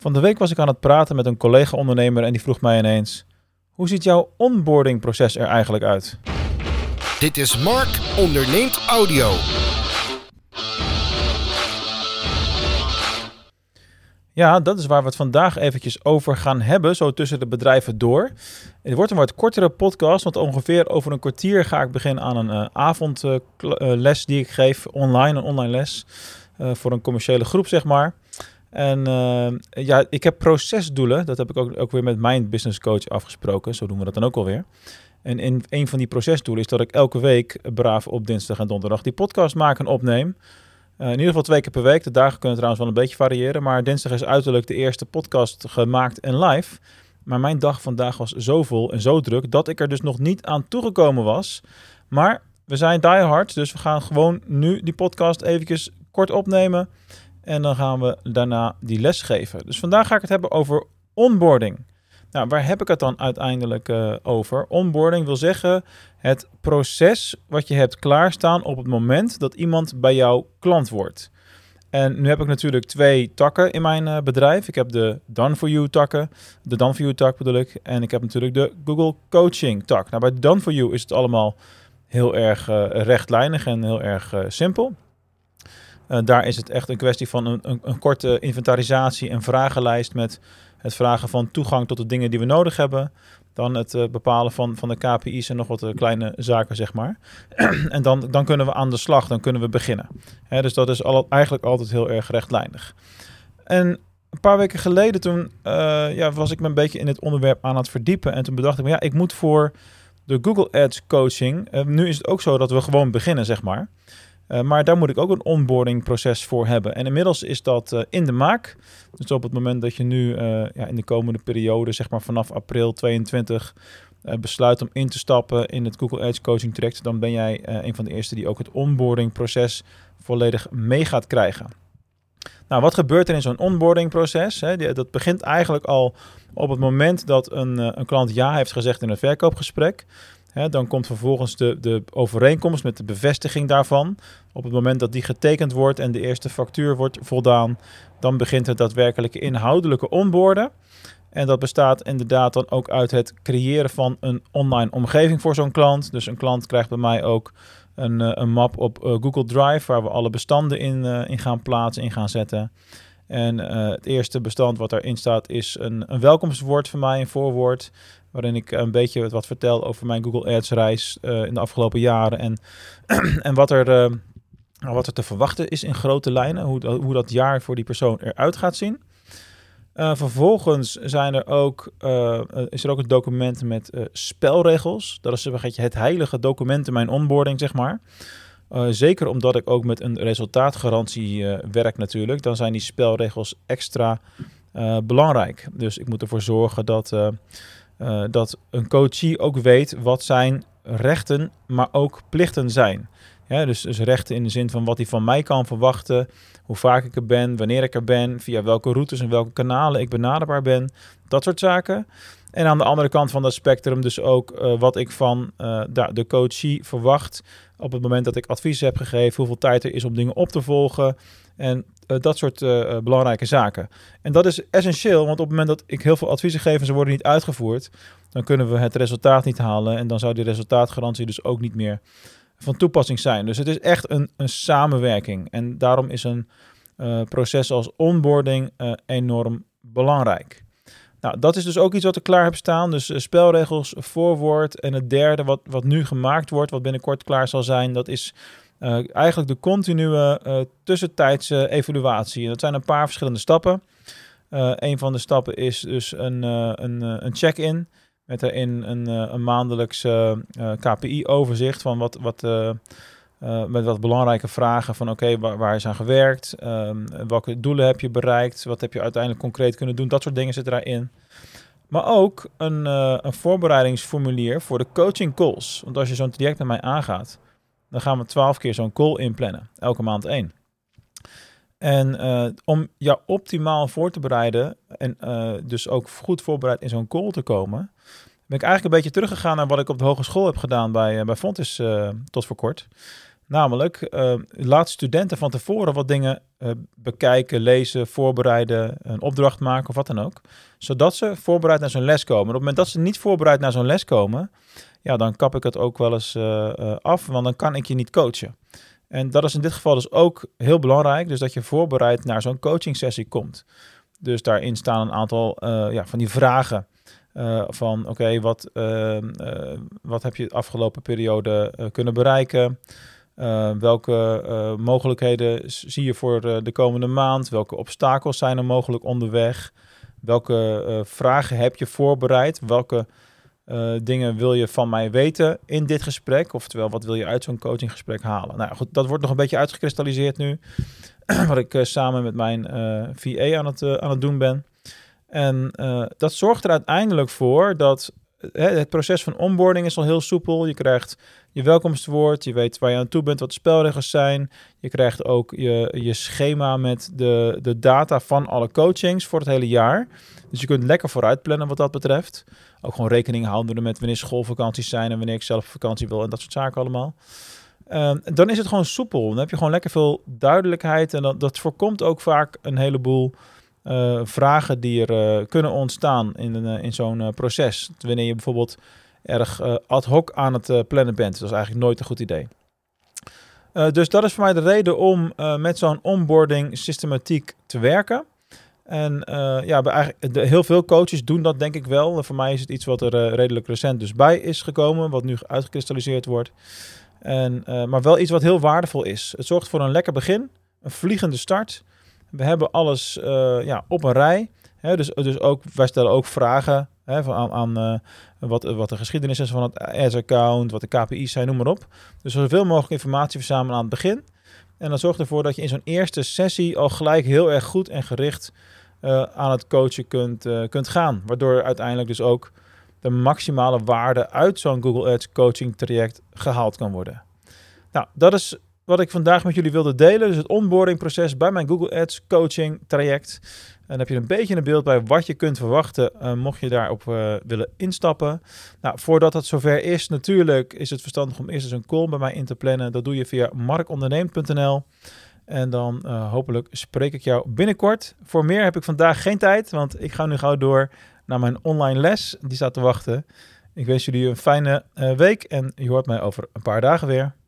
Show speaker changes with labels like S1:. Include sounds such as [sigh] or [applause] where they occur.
S1: Van de week was ik aan het praten met een collega-ondernemer en die vroeg mij ineens: Hoe ziet jouw onboardingproces er eigenlijk uit?
S2: Dit is Mark onderneemt audio.
S1: Ja, dat is waar we het vandaag eventjes over gaan hebben, zo tussen de bedrijven door. Het wordt een wat kortere podcast, want ongeveer over een kwartier ga ik beginnen aan een uh, avondles die ik geef, online, een online les, uh, voor een commerciële groep, zeg maar. En uh, ja, ik heb procesdoelen. Dat heb ik ook, ook weer met mijn business coach afgesproken. Zo doen we dat dan ook alweer. En in een van die procesdoelen is dat ik elke week braaf op dinsdag en donderdag die podcast maak en opneem. Uh, in ieder geval twee keer per week. De dagen kunnen trouwens wel een beetje variëren. Maar dinsdag is uiterlijk de eerste podcast gemaakt en live. Maar mijn dag vandaag was zo vol en zo druk dat ik er dus nog niet aan toegekomen was. Maar we zijn die hard, dus we gaan gewoon nu die podcast eventjes kort opnemen. En dan gaan we daarna die les geven. Dus vandaag ga ik het hebben over onboarding. Nou, waar heb ik het dan uiteindelijk uh, over? Onboarding wil zeggen het proces wat je hebt klaarstaan op het moment dat iemand bij jou klant wordt. En nu heb ik natuurlijk twee takken in mijn uh, bedrijf. Ik heb de Done for You takken, de Done for You tak bedoel ik. En ik heb natuurlijk de Google Coaching tak. Nou, bij Done for You is het allemaal heel erg uh, rechtlijnig en heel erg simpel. Uh, daar is het echt een kwestie van een, een, een, korte inventarisatie en vragenlijst met het vragen van toegang tot de dingen die we nodig hebben. Dan het uh, bepalen van, van de KPI's en nog wat uh, kleine zaken, zeg maar. [clears throat] en dan, dan kunnen we aan de slag, dan kunnen we beginnen. Hè, dus dat is eigenlijk altijd heel erg rechtlijnig. En een paar weken geleden toen ja, was ik me een beetje in het onderwerp aan het verdiepen. En toen bedacht ik me, ja, ik moet voor de Google Ads coaching... nu is het ook zo dat we gewoon beginnen, zeg maar. Uh, maar daar moet ik ook een onboarding proces voor hebben. En inmiddels is dat uh, in de maak. Dus op het moment dat je nu uh, ja, in de komende periode, zeg maar vanaf april 22, besluit om in te stappen in het Google Ads coaching traject, dan ben jij een van de eerste die ook het onboarding proces volledig mee gaat krijgen. Nou, wat gebeurt er in zo'n onboarding proces? Hè? Dat begint eigenlijk al op het moment dat een, een klant ja heeft gezegd in een verkoopgesprek dan komt vervolgens de, de overeenkomst met de bevestiging daarvan. Op het moment dat die getekend wordt en de eerste factuur wordt voldaan, dan begint het daadwerkelijke inhoudelijke onboorden. En dat bestaat inderdaad dan ook uit het creëren van een online omgeving voor zo'n klant. Dus een klant krijgt bij mij ook een, eh, een map op eh, Google Drive waar we alle bestanden in, uh, in gaan plaatsen, in gaan zetten. En het eerste bestand wat daarin staat is een, een welkomstwoord van mij, een voorwoord waarin ik een beetje wat vertel over mijn Google Ads reis uh, in de afgelopen jaren en, [clears throat] en wat, er, uh, wat er te verwachten is in grote lijnen, hoe, hoe dat jaar voor die persoon eruit gaat zien. Uh, vervolgens zijn er ook, is er ook een document met spelregels. Dat is het heilige document in mijn onboarding, zeg maar. zeker omdat ik ook met een resultaatgarantie werk natuurlijk, dan zijn die spelregels extra belangrijk. Dus ik moet ervoor zorgen dat uh, dat een coachie ook weet wat zijn rechten, maar ook plichten zijn. Ja, dus, dus rechten in de zin van wat hij van mij kan verwachten, hoe vaak ik er ben, wanneer ik er ben, via welke routes en welke kanalen ik benaderbaar ben, dat soort zaken. En aan de andere kant van dat spectrum dus ook uh, wat ik van uh, de coachie verwacht op het moment dat ik advies heb gegeven, hoeveel tijd er is om dingen op te volgen en dat soort belangrijke zaken. En dat is essentieel, want op het moment dat ik heel veel adviezen geef en ze worden niet uitgevoerd, dan kunnen we het resultaat niet halen en dan zou die resultaatgarantie dus ook niet meer van toepassing zijn. Dus het is echt een, een samenwerking en daarom is een proces als onboarding enorm belangrijk. Nou, dat is dus ook iets wat ik klaar heb staan. Dus spelregels, voorwoord. En het derde wat, wat nu gemaakt wordt, wat binnenkort klaar zal zijn, dat is uh, eigenlijk de continue uh, tussentijdse evaluatie. En dat zijn een paar verschillende stappen. een van de stappen is dus een, een, een check-in. Met daarin een, een maandelijks KPI-overzicht van wat, wat uh, met wat belangrijke vragen van oké, waar, is aan gewerkt? Um, welke doelen heb je bereikt? Wat heb je uiteindelijk concreet kunnen doen? Dat soort dingen zitten daarin. Maar ook een, uh, een voorbereidingsformulier voor de coaching calls. Want als je zo'n traject met mij aangaat, dan gaan we twaalf keer zo'n call inplannen. Elke maand één. En uh, om jou optimaal voor te bereiden en dus ook goed voorbereid in zo'n call te komen, ben ik eigenlijk een beetje teruggegaan naar wat ik op de hogeschool heb gedaan bij, bij Fontis tot voor kort. Namelijk, uh, laat studenten van tevoren wat dingen uh, bekijken, lezen, voorbereiden, een opdracht maken of wat dan ook. Zodat ze voorbereid naar zo'n les komen. op het moment dat ze niet voorbereid naar zo'n les komen, ja, dan kap ik het ook wel eens uh, af, want dan kan ik je niet coachen. En dat is in dit geval dus ook heel belangrijk, dus dat je voorbereid naar zo'n coaching sessie komt. Dus daarin staan een aantal ja, van die vragen. van oké, wat, wat heb je de afgelopen periode kunnen bereiken? Welke mogelijkheden zie je voor de komende maand? Welke obstakels zijn er mogelijk onderweg? Welke vragen heb je voorbereid? Welke dingen wil je van mij weten in dit gesprek? Oftewel, wat wil je uit zo'n coachinggesprek halen? Nou goed, dat wordt nog een beetje uitgekristalliseerd nu. [clears throat] wat ik samen met mijn VA aan het, aan het doen ben. En dat zorgt er uiteindelijk voor dat het proces van onboarding is al heel soepel. Je krijgt je welkomstwoord, je weet waar je aan toe bent, wat de spelregels zijn. Je krijgt ook je, je schema met de, de data van alle coachings voor het hele jaar. Dus je kunt lekker vooruit plannen wat dat betreft. Ook gewoon rekening houden met wanneer schoolvakanties zijn en wanneer ik zelf vakantie wil en dat soort zaken allemaal. Uh, dan is het gewoon soepel. Dan heb je gewoon lekker veel duidelijkheid en dat, dat voorkomt ook vaak een heleboel uh, vragen die er uh, kunnen ontstaan in, uh, in zo'n proces. Wanneer je bijvoorbeeld erg ad hoc aan het plannen bent. Dat is eigenlijk nooit een goed idee. dus dat is voor mij de reden om met zo'n onboarding systematiek te werken. En ja, de, heel veel coaches doen dat denk ik wel. Voor mij is het iets wat er redelijk recent dus bij is gekomen, wat nu uitgekristalliseerd wordt. En, maar wel iets wat heel waardevol is. Het zorgt voor een lekker begin, een vliegende start. We hebben alles uh, ja, op een rij. Hè, dus, dus ook, wij stellen ook vragen hè, van, aan, uh, wat, wat de geschiedenis is van het AS-account, wat de KPI's zijn, noem maar op. Dus zoveel mogelijk informatie verzamelen aan het begin. En dat zorgt ervoor dat je in zo'n eerste sessie al gelijk heel erg goed en gericht uh, aan het coachen kunt, kunt gaan. Waardoor uiteindelijk dus ook de maximale waarde uit zo'n Google Ads coaching traject gehaald kan worden. Nou, dat is wat ik vandaag met jullie wilde delen. Dus het onboarding proces bij mijn Google Ads coaching traject. En dan heb je een beetje een beeld bij wat je kunt verwachten uh, mocht je daarop uh, willen instappen. Nou, voordat het zover is, natuurlijk is het verstandig om eerst eens een call bij mij in te plannen. Dat doe je via markonderneemt.nl. En dan uh, hopelijk spreek ik jou binnenkort. Voor meer heb ik vandaag geen tijd, want ik ga nu gauw door naar mijn online les. Die staat te wachten. Ik wens jullie een fijne week en je hoort mij over een paar dagen weer.